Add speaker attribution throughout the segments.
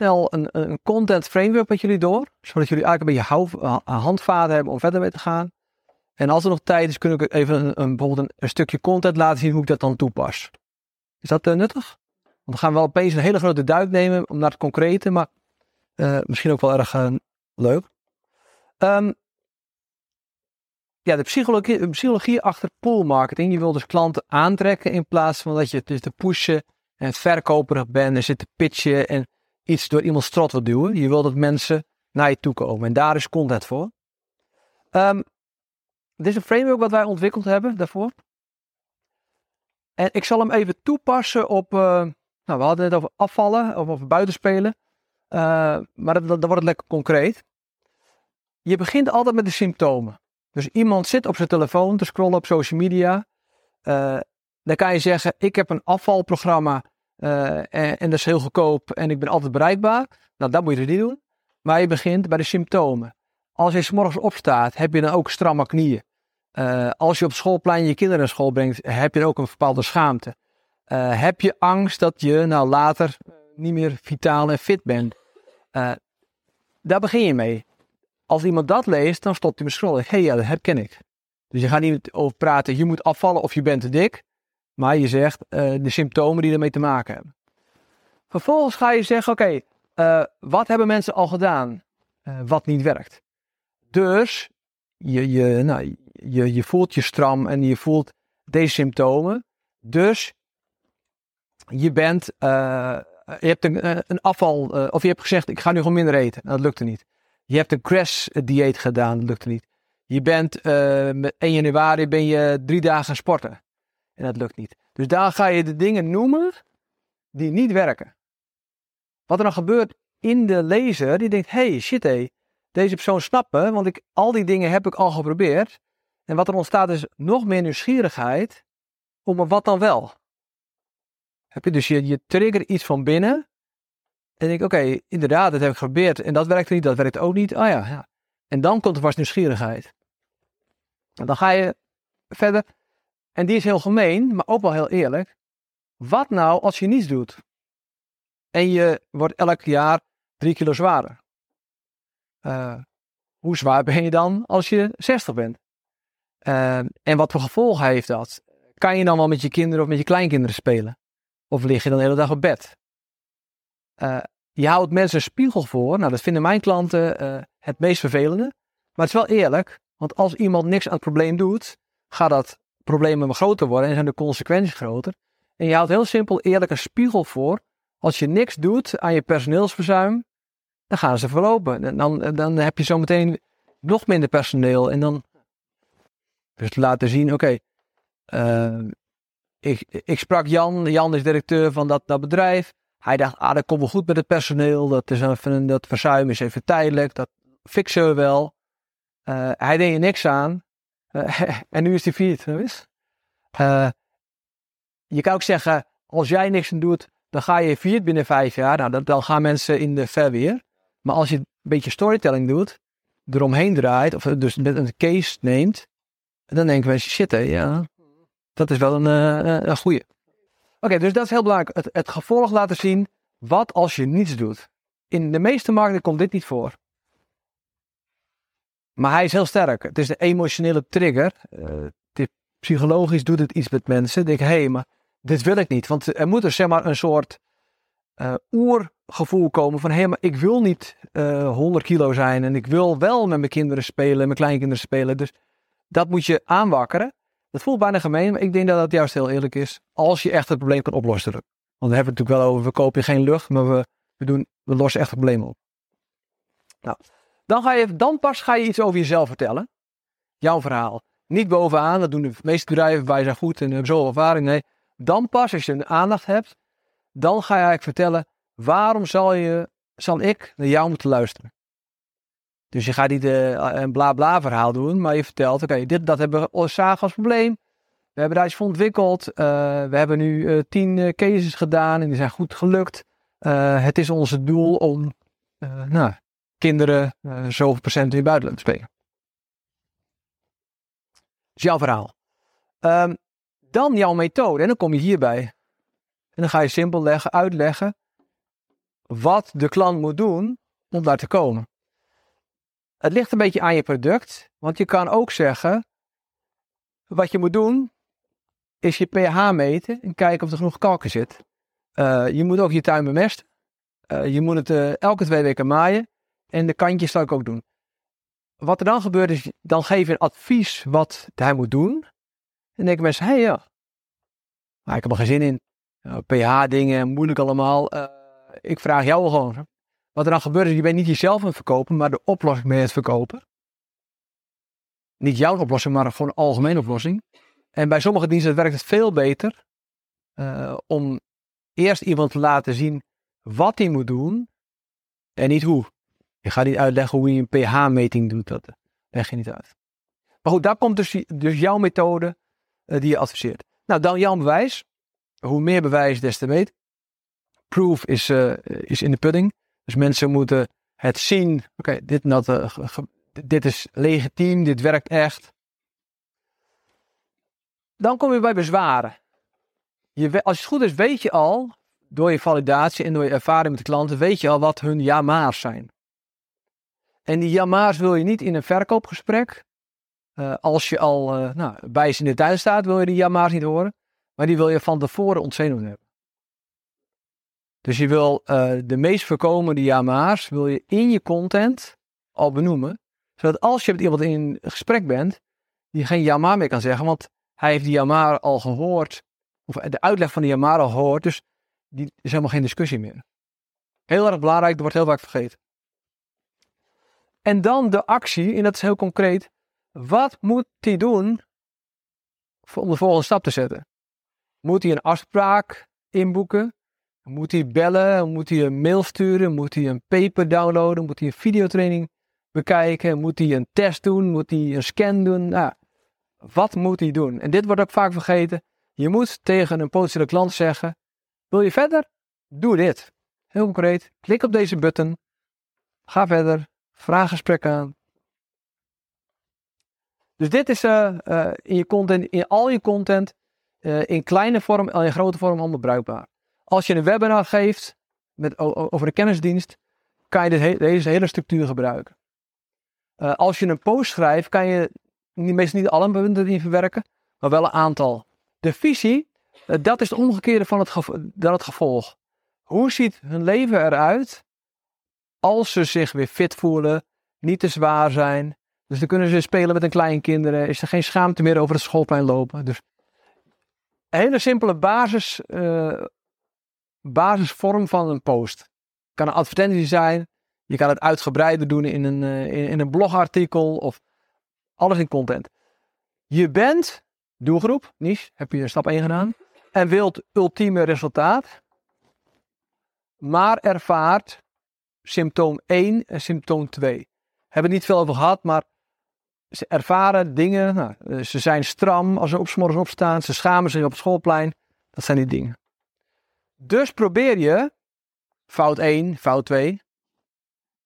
Speaker 1: Stel een, een content framework met jullie door, zodat jullie eigenlijk een beetje hou, handvaten hebben om verder mee te gaan. En als er nog tijd is, kun ik even een, bijvoorbeeld een, stukje content laten zien hoe ik dat dan toepas. Is dat uh, nuttig? Want we gaan wel opeens een hele grote duik nemen om naar het concrete, maar misschien ook wel erg leuk. Um, ja, de psychologie, psychologie achter pool marketing. Je wil dus klanten aantrekken in plaats van dat je dus te pushen en verkoperig bent en zit te pitchen en iets door iemands strot wil duwen. Je wil dat mensen naar je toe komen en daar is content voor. Um, dit is een framework wat wij ontwikkeld hebben daarvoor. En ik zal hem even toepassen op, uh, nou we hadden het over afvallen of over buitenspelen. Uh, maar dan, wordt het lekker concreet. Je begint altijd met de symptomen. Dus iemand zit op zijn telefoon te scrollen op social media. Uh, dan kan je zeggen, ik heb een afvalprogramma en, en, dat is heel goedkoop en ik ben altijd bereikbaar. Nou, dat moet je niet doen. Maar je begint bij de symptomen. Als je s morgens opstaat, heb je dan ook stramme knieën. Uh, als je op schoolplein je kinderen naar school brengt, heb je ook een bepaalde schaamte. Uh, heb je angst dat je nou later niet meer vitaal en fit bent? Daar begin je mee. Als iemand dat leest, dan stopt hij met scrollen. Hé, hey, ja, dat herken ik. Dus je gaat niet over praten, je moet afvallen of je bent te dik. Maar je zegt de symptomen die ermee te maken hebben. Vervolgens ga je zeggen, oké, okay, wat hebben mensen al gedaan wat niet werkt? Dus je, je, nou, je, je voelt je stram en je voelt deze symptomen. Dus je bent, je hebt een, eh, een afval, of je hebt gezegd, ik ga nu gewoon minder eten. Nou, dat lukte niet. Je hebt een crash dieet gedaan, dat lukte niet. Je bent uh, met 1 januari ben je drie dagen sporten. En dat lukt niet. Dus daar ga je de dingen noemen die niet werken. Wat er dan gebeurt in de lezer, die denkt, hey, shit hé, deze persoon snappen, want ik, al die dingen heb ik al geprobeerd. En wat er ontstaat is nog meer nieuwsgierigheid om wat dan wel. Heb je dus je, je trigger iets van binnen. En denk oké, inderdaad, dat heb ik geprobeerd. En dat werkt niet, dat werkt ook niet. Ah ja, ja. En dan komt er vast nieuwsgierigheid. En dan ga je verder. En die is heel gemeen, maar ook wel heel eerlijk. Wat nou als je niets doet? En je wordt elk jaar drie kilo zwaarder. Uh, hoe zwaar ben je dan als je 60 bent? Uh, en wat voor gevolgen heeft dat? Kan je dan wel met je kinderen of met je kleinkinderen spelen? Of lig je dan de hele dag op bed? Uh, je houdt mensen een spiegel voor. Nou, dat vinden mijn klanten uh, het meest vervelende. Maar het is wel eerlijk, want als iemand niks aan het probleem doet, gaat dat probleem groter worden en zijn de consequenties groter. En je houdt heel simpel eerlijk een spiegel voor. Als je niks doet aan je personeelsverzuim, dan gaan ze verlopen. En dan, dan heb je zometeen nog minder personeel en dan dus laten zien, oké, uh, ik, ik sprak Jan, Jan is directeur van dat, dat bedrijf. Hij dacht, ah, dat komt wel goed met het personeel, dat, is even, dat verzuim is even tijdelijk, dat fixen we wel. Uh, hij deed er niks aan en nu is hij viert. Uh, je kan ook zeggen, als jij niks doet, dan ga je viert binnen vijf jaar. Nou, dan, gaan mensen in de verweer. Maar als je een beetje storytelling doet, eromheen draait, of dus met een case neemt, dan denken we, shit ja, dat is wel een, uh, een goeie. Oké, dus dat is heel belangrijk. Het, het gevolg laten zien, wat als je niets doet. In de meeste markten komt dit niet voor. Maar hij is heel sterk. Het is de emotionele trigger. Dit, psychologisch doet het iets met mensen. Denk, hé, hey, maar dit wil ik niet. Want er moet er zeg maar een soort uh, oergevoel komen van hé, hey, maar ik wil niet uh, 100 kilo zijn en ik wil wel met mijn kinderen spelen, mijn kleinkinderen spelen. Dus dat moet je aanwakkeren. Dat voelt bijna gemeen, maar ik denk dat dat juist heel eerlijk is. Als je echt het probleem kan oplossen. Want we hebben het natuurlijk wel over, we kopen geen lucht, maar we, we, doen, we lossen echt het probleem op. Nou, dan, ga je, dan pas ga je iets over jezelf vertellen. Jouw verhaal. Niet bovenaan, dat doen de meeste bedrijven, wij zijn goed en hebben zoveel ervaring. Nee, dan pas als je een aandacht hebt, dan ga je eigenlijk vertellen, waarom zal, je, zal ik naar jou moeten luisteren? Dus je gaat niet uh, een bla bla verhaal doen, maar je vertelt, oké, dit dat hebben we zagen als probleem. We hebben daar iets voor ontwikkeld. Uh, we hebben nu uh, tien cases gedaan en die zijn goed gelukt. het is ons doel om nou, kinderen zoveel procent in het buitenland te spelen. Dat is jouw verhaal. Um, dan jouw methode. En dan kom je hierbij. En dan ga je simpel leggen, uitleggen wat de klant moet doen om daar te komen. Het ligt een beetje aan je product, want je kan ook zeggen, wat je moet doen, is je pH meten en kijken of er genoeg kalk in zit. Uh, je moet ook je tuin bemesten. Uh, je moet het uh, elke twee weken maaien. En de kantjes zal ik ook doen. Wat er dan gebeurt is, dan geef je een advies wat hij moet doen. En denken mensen, hé hey, ja, maar ik heb er geen zin in. pH-dingen, moeilijk allemaal. ik vraag jou gewoon. Wat er dan gebeurt is, je bent niet jezelf aan het verkopen, maar de oplossing mee het verkopen. Niet jouw oplossing, maar gewoon een algemene oplossing. En bij sommige diensten werkt het veel beter uh, om eerst iemand te laten zien wat hij moet doen en niet hoe. Je gaat niet uitleggen hoe je een pH-meting doet, dat leg je niet uit. Maar goed, daar komt dus, dus jouw methode uh, die je adviseert. Nou, dan jouw bewijs. Hoe meer bewijs, des te beter. Proof is, uh, is in de pudding. Dus mensen moeten het zien. Oké, dit, dit is legitiem, dit werkt echt. Dan kom je bij bezwaren. Je, als het goed is, weet je al, door je validatie en door je ervaring met de klanten, weet je al wat hun ja-maars zijn. En die ja-maars wil je niet in een verkoopgesprek. Uh, als je al uh, nou, bij ze in de tuin staat, wil je die ja-maars niet horen. Maar die wil je van tevoren ontzenuwd hebben. Dus je wil uh, de meest voorkomende ja-maars wil je in je content al benoemen. Zodat als je met iemand in gesprek bent, die geen ja-maar meer kan zeggen. Want hij heeft die ja-maar al gehoord. Of de uitleg van die ja-maar al gehoord. Dus die is helemaal geen discussie meer. Heel erg belangrijk, dat wordt heel vaak vergeten. En dan de actie, en dat is heel concreet. Wat moet hij doen om de volgende stap te zetten? Moet hij een afspraak inboeken? Moet hij bellen? Moet hij een mail sturen? Moet hij een paper downloaden? Moet hij een videotraining bekijken? Moet hij een test doen? Moet hij een scan doen? Nou, wat moet hij doen? En dit wordt ook vaak vergeten. Je moet tegen een potentiële klant zeggen: Wil je verder? Doe dit. Heel concreet. Klik op deze button. Ga verder. Vraag gesprek aan. Dus dit is uh, uh, in je content, in al je content, uh, in kleine vorm en in grote vorm allemaal bruikbaar. Als je een webinar geeft met, over een kennisdienst, kan je deze hele structuur gebruiken. Als je een post schrijft, kan je meestal niet alle punten in verwerken, maar wel een aantal. De visie, dat is het omgekeerde van het, het gevolg. Hoe ziet hun leven eruit als ze zich weer fit voelen, niet te zwaar zijn. Dus dan kunnen ze spelen met hun kleinkinderen, is er geen schaamte meer over het schoolplein lopen. Dus een hele simpele basis uh, basisvorm van een post. Het kan een advertentie zijn. Je kan het uitgebreider doen in een, uh, in, in, een blogartikel of alles in content. Je bent doelgroep, niche, heb je stap 1 gedaan. En wilt ultieme resultaat. Maar ervaart symptoom 1 en symptoom 2. Hebben niet veel over gehad, maar ze ervaren dingen. Nou, eh, ze zijn stram als ze op morgens opstaan. Ze schamen zich op het schoolplein. Dat zijn die dingen. Dus probeer je, fout 1, fout 2,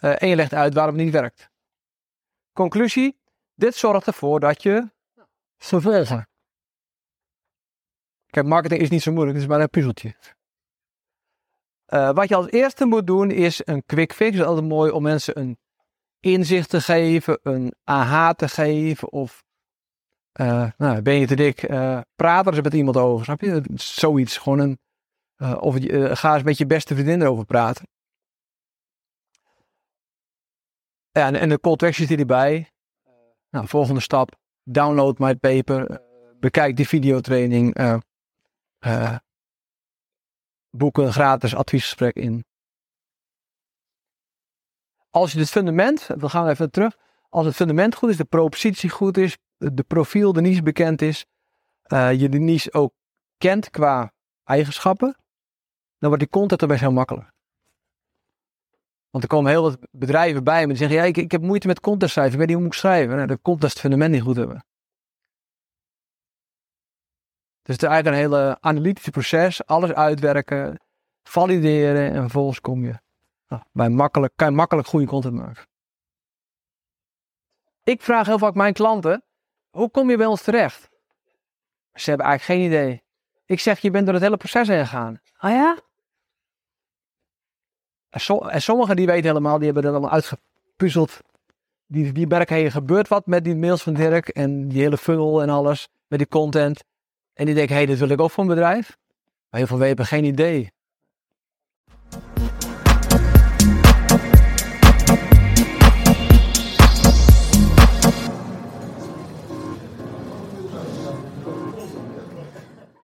Speaker 1: uh, en je legt uit waarom het niet werkt. Conclusie, dit zorgt ervoor dat je zoveel. Kijk, marketing is niet zo moeilijk, het is maar een puzzeltje. Uh, wat je als eerste moet doen is een quick fix. Het is altijd mooi om mensen een inzicht te geven, een aha te geven of uh, nou, ben je te dik, uh, praat er eens met iemand over, snap je? Zoiets, gewoon een uh, of uh, ga eens met je beste vriendin erover praten. Ja, en, de call to action zit erbij. Nou, volgende stap. Download my paper. Uh, bekijk de videotraining. Boek een gratis adviesgesprek in. Als je het fundament, we gaan even terug. Als het fundament goed is, de propositie goed is, de profiel, de niche bekend is, je de niche ook kent qua eigenschappen, dan wordt die content erbij heel makkelijk. Want er komen heel wat bedrijven bij me die zeggen, ja, ik, ik heb moeite met content schrijven. Ik weet niet hoe moet ik schrijven. Nou, de content het fundament niet goed hebben. Dus het is eigenlijk een hele analytische proces. Alles uitwerken, valideren en vervolgens kom je nou, bij makkelijk, kan je makkelijk goede content maken. Ik vraag heel vaak mijn klanten, hoe kom je bij ons terecht? Ze hebben eigenlijk geen idee. Ik zeg, je bent door het hele proces heen gegaan. Ah ja? En, sommigen die weten helemaal, die hebben dat allemaal uitgepuzzeld. Die, die merken, hey, gebeurt wat met die mails van Dirk en die hele funnel en alles, met die content. En die denken, hé, hey, dit wil ik ook voor een bedrijf. Maar heel veel hebben geen idee.